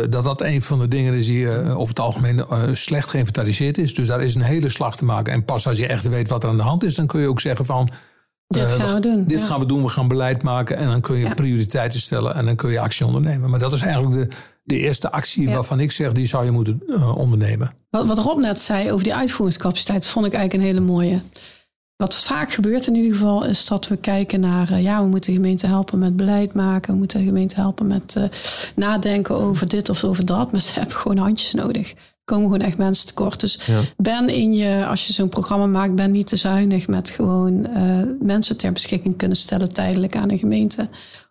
dat dat een van de dingen is die eh, over het algemeen slecht geïnventariseerd is. Dus daar is een hele slag te maken. En pas als je echt weet wat er aan de hand is, dan kun je ook zeggen van... Dit gaan we doen. Dit ja. gaan we doen, we gaan beleid maken en dan kun je Ja. prioriteiten stellen en dan kun je actie ondernemen. Maar dat is eigenlijk de, de eerste actie Ja. waarvan ik zeg, die zou je moeten ondernemen. Wat, wat Rob net zei over die uitvoeringscapaciteit, vond ik eigenlijk een hele mooie. Wat vaak gebeurt in ieder geval, is dat we kijken naar, eh, ja, we moeten de gemeente helpen met beleid maken, we moeten de gemeente helpen met eh, nadenken over dit of over dat, maar ze [LAUGHS] hebben gewoon handjes nodig. Er komen gewoon echt mensen tekort. Dus Ja. ben in je, als je zo'n programma maakt, ben niet te zuinig met gewoon eh, mensen ter beschikking kunnen stellen tijdelijk aan een gemeente.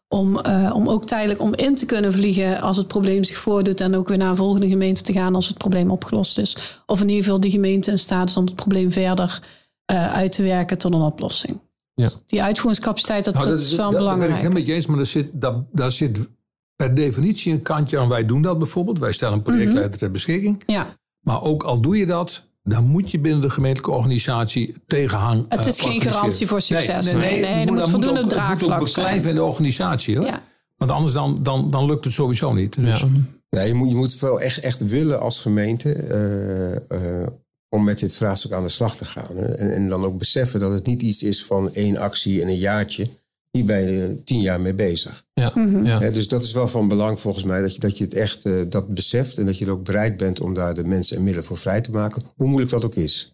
Om, om ook tijdelijk om in te kunnen vliegen als het probleem zich voordoet. En ook weer naar een volgende gemeente te gaan als het probleem opgelost is. Of in ieder geval die gemeente in staat is om het probleem verder eh, uit te werken tot een oplossing. Ja. Die uitvoeringscapaciteit, dat, Nou, dat is wel dat ben ik belangrijk. helemaal eens, maar daar zit, daar, daar zit per definitie een kantje aan. Wij doen dat bijvoorbeeld. Wij stellen een projectleider ter beschikking. Ja, Maar ook al doe je dat, dan moet je binnen de gemeentelijke organisatie tegenhang het eh, is geen organiseren. garantie voor succes. Nee, nee, Nee, nee, het er moet dat voldoende ook- draagvlak moet ook zijn. in de organisatie. Hoor. ja. Want anders dan, dan, dan lukt het sowieso niet. Dus, Ja. Ja, je, moet, je moet wel echt, echt willen als gemeente eh, eh, om met dit vraagstuk aan de slag te gaan. En, en dan ook beseffen dat het niet iets is van één actie en een jaartje. Hier ben je tien jaar mee bezig. Ja, Mhm. ja. Dus dat is wel van belang volgens mij, dat je, dat je het echt eh, dat beseft en dat je er ook bereid bent om daar de mensen en middelen voor vrij te maken, hoe moeilijk dat ook is.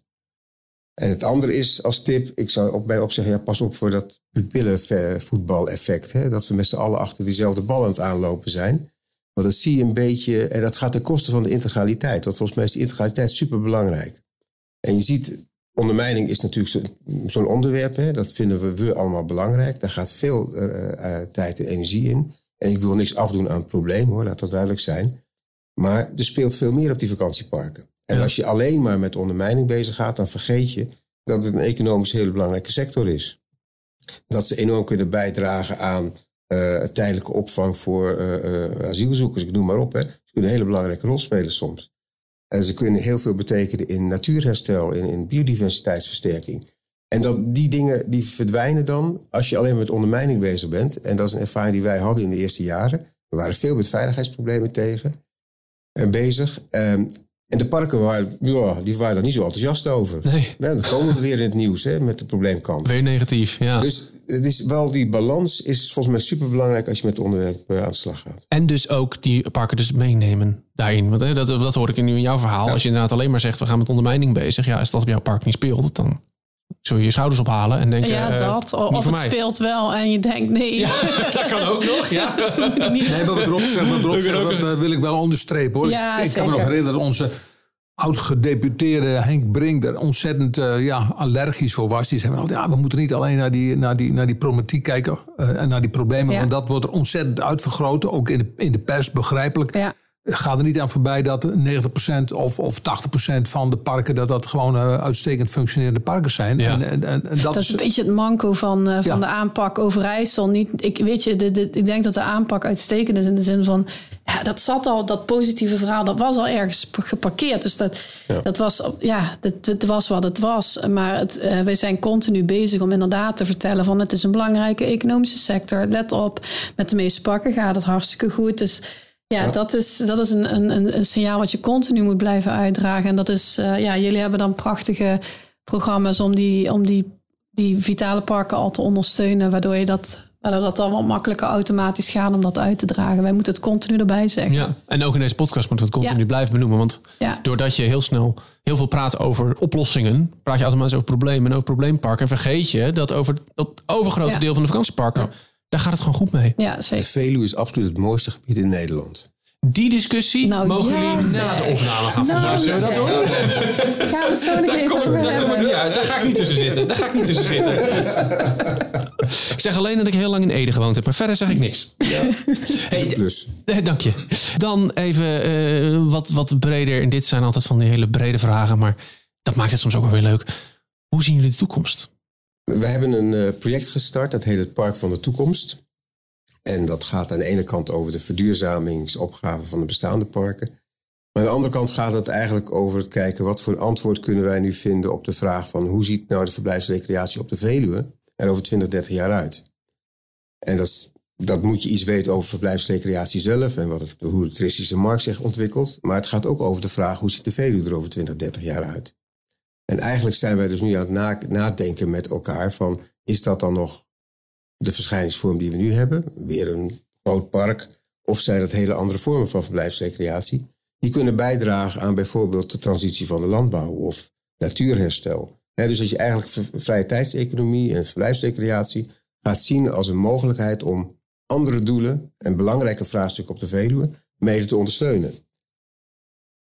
En het andere is als tip, ik zou ook bij opzeggen, ja, pas op voor dat pupillenvoetbal-effect. hè, Dat we met z'n allen achter diezelfde bal aan het aanlopen zijn. Want dat zie je een beetje, en dat gaat ten koste van de integraliteit. Want volgens mij is die integraliteit superbelangrijk. En je ziet, ondermijning is natuurlijk zo- zo'n onderwerp. Hè, dat vinden we, we allemaal belangrijk. Daar gaat veel eh, eh, tijd en energie in. En ik wil niks afdoen aan het probleem hoor, laat dat duidelijk zijn. Maar er speelt veel meer op die vakantieparken. En Ja. als je alleen maar met ondermijning bezig gaat, dan vergeet je dat het een economisch hele belangrijke sector is. Dat ze enorm kunnen bijdragen aan eh, tijdelijke opvang voor eh, eh, asielzoekers, ik noem maar op. Hè. Ze kunnen een hele belangrijke rol spelen soms. En ze kunnen heel veel betekenen in natuurherstel, in, in biodiversiteitsversterking. En dat, die dingen die verdwijnen dan als je alleen met ondermijning bezig bent. En dat is een ervaring die wij hadden in de eerste jaren. We waren veel met veiligheidsproblemen tegen en bezig. Ehm, en de parken waren, ja, die waren daar niet zo enthousiast over. Nee, dan komen we weer in het nieuws hè, met de probleemkant. weer negatief. Ja. Dus het is wel die balans is volgens mij superbelangrijk als je met het onderwerp eh, aan de slag gaat. En dus ook die parken dus meenemen daarin. Want hè, dat, dat hoor ik nu in jouw verhaal. Als je inderdaad alleen maar zegt, we gaan met ondermijning bezig. Ja, als dat op jouw park niet speelt, dan zul je je schouders ophalen en denken... ja, eh, dat. niet Of voor het mij. speelt wel en je denkt nee. [LAUGHS] dat kan ook nog, ja. [LAUGHS] Moet ik niet- Nee, maar wat Rob zegt, wat Rob Ik ben zegt, ook dat eh, wil ik wel onderstrepen hoor. Ja, ik, kan me nog herinneren dat onze oud-gedeputeerde Henk Brink er ontzettend eh, ja, allergisch voor was. Die zei, wel, ja, we moeten niet alleen naar die, naar die, naar die problematiek kijken eh, en naar die problemen. Ja. Want dat wordt er ontzettend uitvergroot, ook in de, in de pers begrijpelijk. Ja. Ga er niet aan voorbij dat 90% of, of 80% van de parken... dat dat gewoon eh, uitstekend functionerende parken zijn. Ja. En, en, en, en dat, Dat is is... een beetje het manco van, eh, van Ja. de aanpak Overijssel. Niet, ik, weet je, de, de, ik denk dat de aanpak uitstekend is in de zin van... Ja, dat zat al, dat positieve verhaal, dat was al ergens geparkeerd. Dus dat, dat was, ja, het, het was wat het was. Maar het, eh, wij zijn continu bezig om inderdaad te vertellen van... het is een belangrijke economische sector. Let op, met de meeste parken gaat het hartstikke goed. Dus ja, dat is, dat is een, een, een- signaal wat je continu moet blijven uitdragen. En dat is, eh, ja, jullie hebben dan prachtige programma's om die, om die, die vitale parken al te ondersteunen, waardoor je dat, waardoor dat dan wat makkelijker automatisch gaat om dat uit te dragen. Wij moeten het continu erbij zeggen. Ja, en ook in deze podcast moeten we het continu Ja. blijven benoemen. Want Ja. doordat je heel snel heel veel praat over oplossingen, praat je automatisch over problemen en over probleemparken. En vergeet je dat over dat overgrote Ja. deel van de vakantieparken, daar gaat het gewoon goed mee. Ja, De zeker. Veluwe is absoluut het mooiste gebied in Nederland. Die discussie Nou, mogen ja, jullie na de opname gaan voeren. Nou, Zullen we dat doen? Gaan we het zo Kom, daar kom ik hebben. niet uit. Daar ga ik niet tussen zitten. Daar ga ik niet tussen zitten. ik zeg alleen dat ik heel lang in Ede gewoond heb, maar verder zeg ik niks. Hey, Plus, Eh, Dank je. Dan even eh, wat, wat breder. En dit zijn altijd van die hele brede vragen, maar dat maakt het soms ook wel weer leuk. Hoe zien jullie de toekomst? We hebben een eh, project gestart, dat heet het Park van de Toekomst. En dat gaat aan de ene kant over de verduurzamingsopgave van de bestaande parken. Maar aan de andere kant gaat het eigenlijk over het kijken... wat voor antwoord kunnen wij nu vinden op de vraag van... hoe ziet nou de verblijfsrecreatie op de Veluwe er over 20, 30 jaar uit? En dat, dat moet je iets weten over verblijfsrecreatie zelf... en wat het, hoe de toeristische markt zich ontwikkelt. Maar het gaat ook over de vraag... hoe ziet de Veluwe er over 20, 30 jaar uit? En eigenlijk zijn wij dus nu aan het na- nadenken met elkaar van... is dat dan nog de verschijningsvorm die we nu hebben? Weer een groot park? Of zijn dat hele andere vormen van verblijfsrecreatie? Die kunnen bijdragen aan bijvoorbeeld de transitie van de landbouw of natuurherstel. Dus dat je eigenlijk vrije tijdseconomie en verblijfsrecreatie gaat zien als een mogelijkheid om andere doelen en belangrijke vraagstukken op de Veluwe mede te ondersteunen.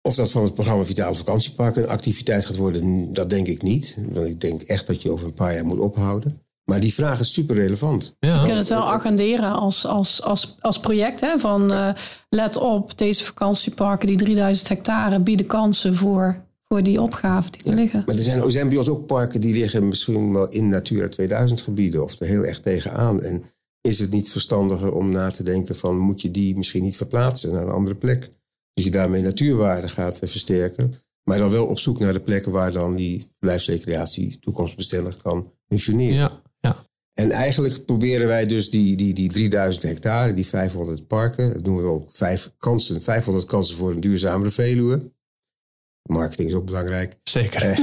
Of dat van het programma Vitale Vakantiepark een activiteit gaat worden, dat denk ik niet. Want ik denk echt dat je over een paar jaar moet ophouden. Maar die vraag is super relevant. Ja. We kunnen het wel agenderen als, als, als, als project. Hè? Van eh, let op, deze vakantieparken, die 3000 hectare, bieden kansen voor, voor die opgaven die er liggen. Maar er zijn, er zijn bij ons ook parken die liggen misschien wel in Natura 2000 gebieden. Of er heel erg tegenaan. En is het niet verstandiger om na te denken van moet je die misschien niet verplaatsen naar een andere plek? Dus je daarmee natuurwaarde gaat eh, versterken. Maar dan wel op zoek naar de plekken waar dan die verblijfsrecreatie toekomstbestendig kan functioneren. Ja, ja. En eigenlijk proberen wij dus die, die, die 3000 hectare, die 500 parken, dat noemen we ook vijf kansen, 500 kansen voor een duurzamere Veluwe. Marketing is ook belangrijk. zeker. Eh,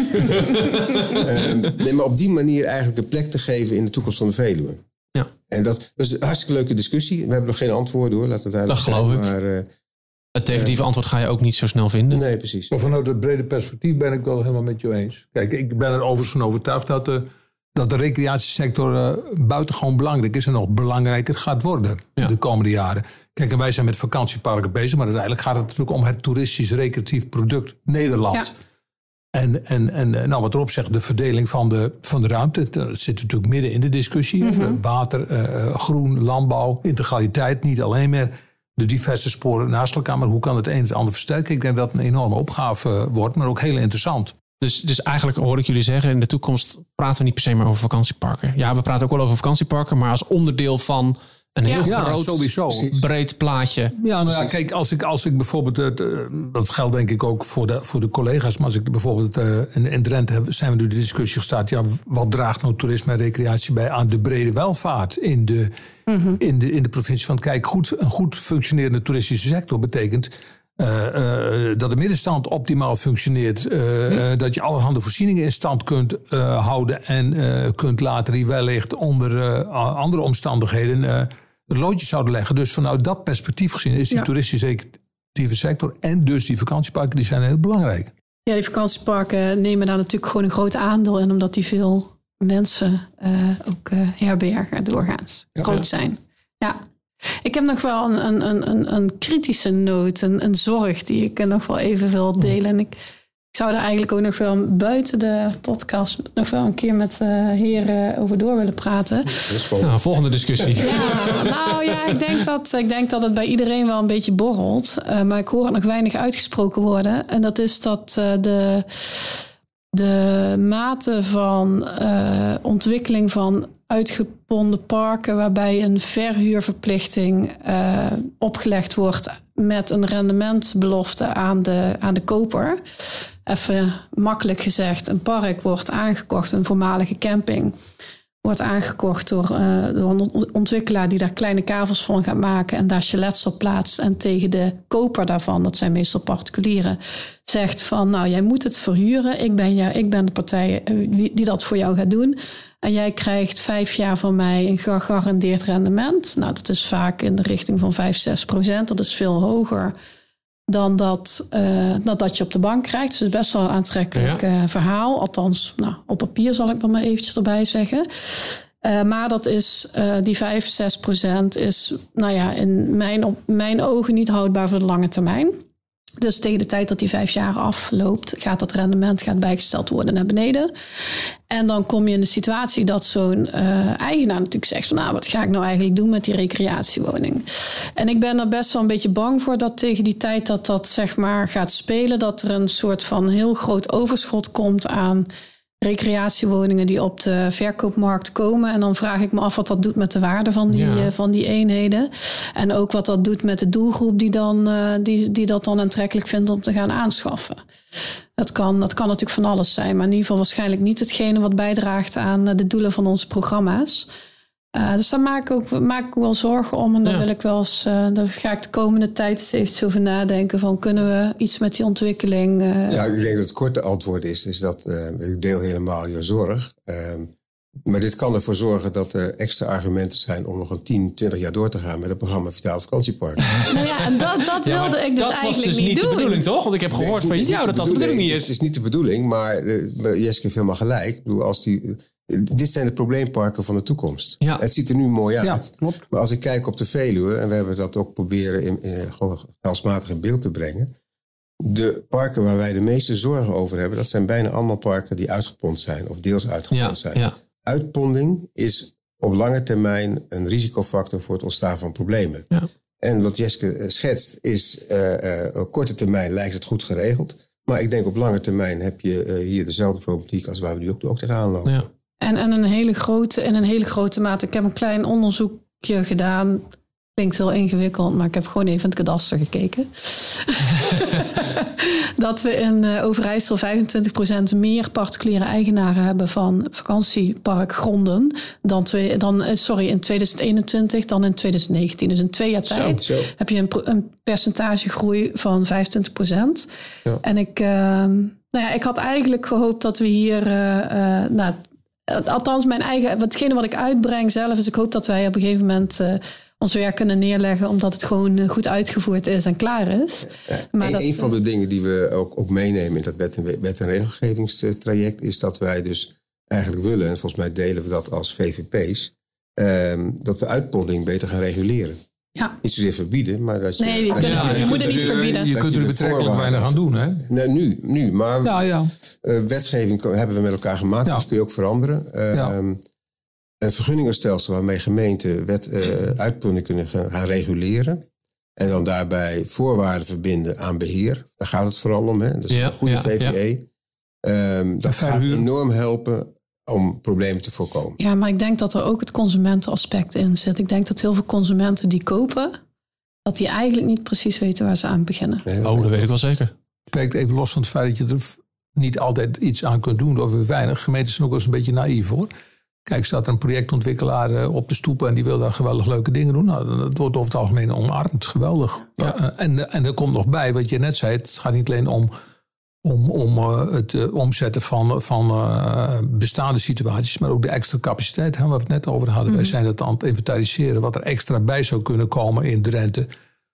[LAUGHS] nee, maar op die manier eigenlijk een plek te geven in de toekomst van de Veluwe. Ja. En dat, dat is een hartstikke leuke discussie. We hebben nog geen antwoord hoor, laat het duidelijk Dat geloof ik. Maar, eh, Het definitieve antwoord ga je ook niet zo snel vinden. nee, precies. Maar vanuit het brede perspectief ben ik wel helemaal met je eens. Kijk, ik ben er overigens van overtuigd dat de, dat de recreatiesector eh, buitengewoon belangrijk is en nog belangrijker gaat worden Ja. de komende jaren. Kijk, en wij zijn met vakantieparken bezig, maar uiteindelijk gaat het natuurlijk om het toeristisch recreatief product Nederland. Ja. En, en, en nou, wat erop zegt, de verdeling van de, van de ruimte. Dat zit natuurlijk midden in de discussie. Eh, Water, eh, eh, groen, landbouw, integraliteit. Niet alleen meer de diverse sporen naast elkaar. Maar hoe kan het een het ander versterken? Ik denk dat het een enorme opgave wordt, maar ook heel interessant. Dus, dus eigenlijk hoor ik jullie zeggen, in de toekomst praten we niet per se meer over vakantieparken. Ja, we praten ook wel over vakantieparken, maar als onderdeel van een heel Ja, groot, sowieso. breed plaatje. Ja, nou ja, kijk, als ik, als ik bijvoorbeeld, eh, dat geldt denk ik ook voor de, voor de collega's, maar als ik bijvoorbeeld eh, in, in Drenthe heb, zijn we nu de discussie gestart, ja, wat draagt nou toerisme en recreatie bij aan de brede welvaart in de, in de, in de provincie? Want kijk, goed, een goed functionerende toeristische sector betekent eh, eh, dat de middenstand optimaal functioneert, eh, eh, dat je allerhande voorzieningen in stand kunt eh, houden en eh, kunt laten die wellicht onder andere omstandigheden eh, het loodje zouden leggen. Dus vanuit dat perspectief gezien is die Ja. toeristische sector en dus die vakantieparken die zijn heel belangrijk. Ja, die vakantieparken nemen daar natuurlijk gewoon een groot aandeel in, omdat die veel mensen eh, ook eh, herbergen doorgaans. Groot zijn. Ja. Ik heb nog wel een, een, een, een, een kritische noot, een, een zorg die ik nog wel even wil delen. En ik zou er eigenlijk ook nog wel buiten de podcast nog wel een keer met de heren over door willen praten. Nou, volgende discussie. Ja, nou ja, ik denk, dat, ik denk dat het bij iedereen wel een beetje borrelt. Uh, maar ik hoor het nog weinig uitgesproken worden. En dat is dat uh, de, de mate van uh, ontwikkeling van uitgeponden parken, waarbij een verhuurverplichting opgelegd wordt met een rendementsbelofte aan de, aan de koper even makkelijk gezegd, een park wordt aangekocht, een voormalige camping wordt aangekocht door, door een ontwikkelaar die daar kleine kavels van gaat maken en daar chalets op plaatst. En tegen de koper daarvan, dat zijn meestal particulieren, zegt van nou jij moet het verhuren. Ik ben, jou, ik ben de partij eh, die dat voor jou gaat doen. En jij krijgt vijf jaar van mij een gegarandeerd rendement. Nou, dat is vaak in de richting van 5, 6 procent. Dat is veel hoger dan dat, uh, dat je op de bank krijgt. Dus het is best wel een aantrekkelijk uh, verhaal. Althans, nou, op papier zal ik maar eventjes erbij zeggen. Uh, maar dat is, die 5, 6 procent is nou ja, in mijn, op mijn ogen niet houdbaar voor de lange termijn. Dus tegen de tijd dat die vijf jaar afloopt, gaat dat rendement gaat bijgesteld worden naar beneden. En dan kom je in de situatie dat zo'n uh, eigenaar natuurlijk zegt van nou, wat ga ik nou eigenlijk doen met die recreatiewoning? En ik ben er best wel een beetje bang voor dat tegen die tijd dat dat zeg maar gaat spelen, dat er een soort van heel groot overschot komt aan recreatiewoningen die op de verkoopmarkt komen. En dan vraag ik me af wat dat doet met de waarde van die, ja. van die eenheden. En ook wat dat doet met de doelgroep die, dan, uh, die, die dat dan aantrekkelijk vindt om te gaan aanschaffen. Dat kan, dat kan natuurlijk van alles zijn, maar in ieder geval waarschijnlijk niet hetgene wat bijdraagt aan de doelen van onze programma's. Uh, dus daar maak ik, ook, maak ik wel zorgen om. En daar ja. wil ik wel eens, uh, daar ga ik de komende tijd eens even over nadenken. Van kunnen we iets met die ontwikkeling. Uh... Ja, ik denk dat het korte antwoord is, is dat ik deel helemaal je zorg. Ehm, maar dit kan ervoor zorgen dat er extra argumenten zijn om nog een 10, 20 jaar door te gaan met het programma Vitaal Vakantiepark. [LAUGHS] nou ja, en dat, dat wilde ik dus dat eigenlijk was dus niet, doen. de bedoeling, toch? Want ik heb gehoord nee, van jou dat dat de bedoeling niet is. Het is niet de bedoeling, maar uh, Jeske heeft helemaal gelijk. Ik bedoel, als die dit zijn de probleemparken van de toekomst. Ja. Het ziet er nu mooi uit. Ja, klopt. Maar als ik kijk op de Veluwe, en we hebben dat ook proberen in, in, gewoon gelsmatig in beeld te brengen. De parken waar wij de meeste zorgen over hebben, dat zijn bijna allemaal parken die uitgepond zijn of deels uitgepond ja, zijn. Ja. Uitponding is op lange termijn een risicofactor voor het ontstaan van problemen. Ja. En wat Jeske schetst is, uh, uh, op korte termijn lijkt het goed geregeld. Maar ik denk op lange termijn heb je uh, hier dezelfde problematiek als waar we nu ook, ook tegenaan lopen. En, en een hele grote, in een hele grote mate. Ik heb een klein onderzoekje gedaan. Klinkt heel ingewikkeld, maar ik heb gewoon even in het kadaster gekeken. [LAUGHS] dat we in uh, Overijssel 25% meer particuliere eigenaren hebben van vakantieparkgronden dan, twee, dan sorry, in 2021 dan in 2019. Dus in twee jaar tijd zo, zo. heb je een, een percentagegroei van 25%. Ja. En ik, uh, nou ja, ik had eigenlijk gehoopt dat we hier uh, nou, althans mijn eigen, hetgene wat ik uitbreng zelf, is ik hoop dat wij op een gegeven moment uh, ons werk kunnen neerleggen, omdat het gewoon uh, goed uitgevoerd is en klaar is. Ja, maar een, dat, een van de dingen die we ook, ook meenemen in dat wet en, wet en regelgevingstraject, is dat wij dus eigenlijk willen, en volgens mij delen we dat als VVP's, um, dat we uitponding beter gaan reguleren. Ja. Niet zozeer verbieden, maar dat je... Nee, je, kunt, ja, je, je moet het niet verbieden. Je kunt er betrekkelijk weinig aan doen, hè? Nee, nu, nu. Maar ja, ja. Uh, wetgeving hebben we met elkaar gemaakt, ja. dus kun je ook veranderen. Uh, ja. um, een vergunningenstelsel waarmee gemeenten wet, uh, uitponding kunnen gaan reguleren. En dan daarbij voorwaarden verbinden aan beheer. Daar gaat het vooral om, hè? Dus ja, een goede VVE. Um, dat gaat enorm helpen om problemen te voorkomen. Ja, maar ik denk dat er ook het consumentenaspect in zit. Ik denk dat heel veel consumenten die kopen, dat die eigenlijk niet precies weten waar ze aan beginnen. Nee, dat oh, dat weet ik wel zeker. Kijk, even los van het feit dat je er niet altijd iets aan kunt doen of weinig. Gemeenten zijn ook wel eens een beetje naïef hoor. Kijk, staat er een projectontwikkelaar op de stoepen en die wil daar geweldig leuke dingen doen. Nou, dat wordt over het algemeen omarmd. Geweldig. Ja. En, en er komt nog bij, wat je net zei, het gaat niet alleen om om, om uh, het uh, omzetten van, van uh, bestaande situaties, maar ook de extra capaciteit, hè, waar we het net over hadden. Wij zijn dat aan het inventariseren, wat er extra bij zou kunnen komen in Drenthe,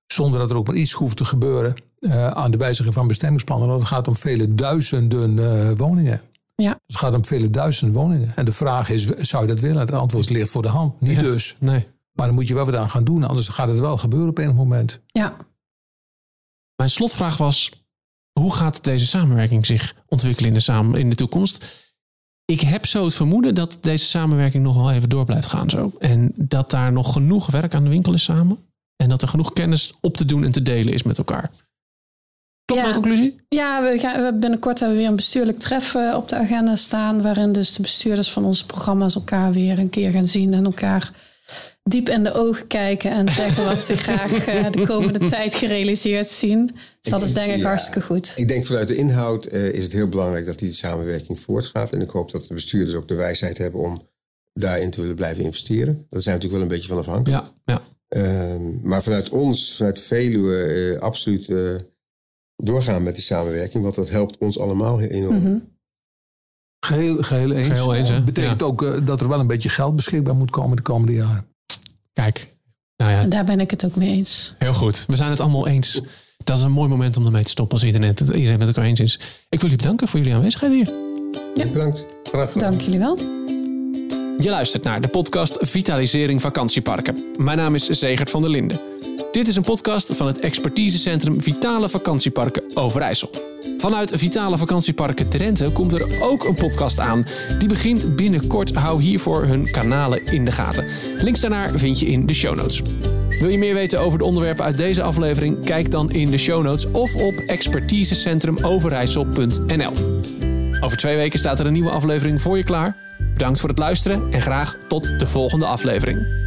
zonder dat er ook maar iets hoeft te gebeuren aan de wijziging van bestemmingsplannen. Want het gaat om vele duizenden woningen. Ja. Het gaat om vele duizenden woningen. En de vraag is, zou je dat willen? Het antwoord ligt voor de hand. Niet ja, dus. Nee. Maar dan moet je wel wat aan gaan doen, anders gaat het wel gebeuren op enig moment. Ja. Mijn slotvraag was, hoe gaat deze samenwerking zich ontwikkelen in de, samen, in de toekomst? Ik heb zo het vermoeden dat deze samenwerking nog wel even door blijft gaan zo. En dat daar nog genoeg werk aan de winkel is samen. En dat er genoeg kennis op te doen en te delen is met elkaar. Klopt Ja. mijn conclusie? Ja, we gaan, we binnenkort hebben we weer een bestuurlijk treffen op de agenda staan. Waarin dus de bestuurders van onze programma's elkaar weer een keer gaan zien. En elkaar diep in de ogen kijken. En zeggen wat ze [LAUGHS] graag eh, de komende tijd gerealiseerd zien. Dus dat is denk ik Ja. hartstikke goed. Ik denk vanuit de inhoud eh, is het heel belangrijk dat die samenwerking voortgaat. En ik hoop dat de bestuurders ook de wijsheid hebben om daarin te willen blijven investeren. Daar zijn we natuurlijk wel een beetje van afhankelijk. Ja, ja. Ehm, maar vanuit ons, vanuit Veluwe, eh, absoluut eh, doorgaan met die samenwerking. Want dat helpt ons allemaal enorm. Mhm. Geheel, geheel eens. Geheel eens, hè? betekent Ja. ook eh, dat er wel een beetje geld beschikbaar moet komen de komende jaren. Kijk. Nou ja, daar ben ik het ook mee eens. Heel goed. We zijn het allemaal eens. Dat is een mooi moment om ermee te stoppen als internet, het iedereen met elkaar eens is. Ik wil jullie bedanken voor jullie aanwezigheid hier. Bedankt. Dank jullie wel. Je luistert naar de podcast Vitalisering Vakantieparken. Mijn naam is Zegert van der Linden. Dit is een podcast van het expertisecentrum Vitale Vakantieparken Overijssel. Vanuit Vitale Vakantieparken Drenthe komt er ook een podcast aan. Die begint binnenkort. Hou hiervoor hun kanalen in de gaten. Links daarnaar vind je in de show notes. Wil je meer weten over de onderwerpen uit deze aflevering? Kijk dan in de show notes of op expertisecentrumoverijssel.nl. Over twee weken staat er een nieuwe aflevering voor je klaar. Bedankt voor het luisteren en graag tot de volgende aflevering.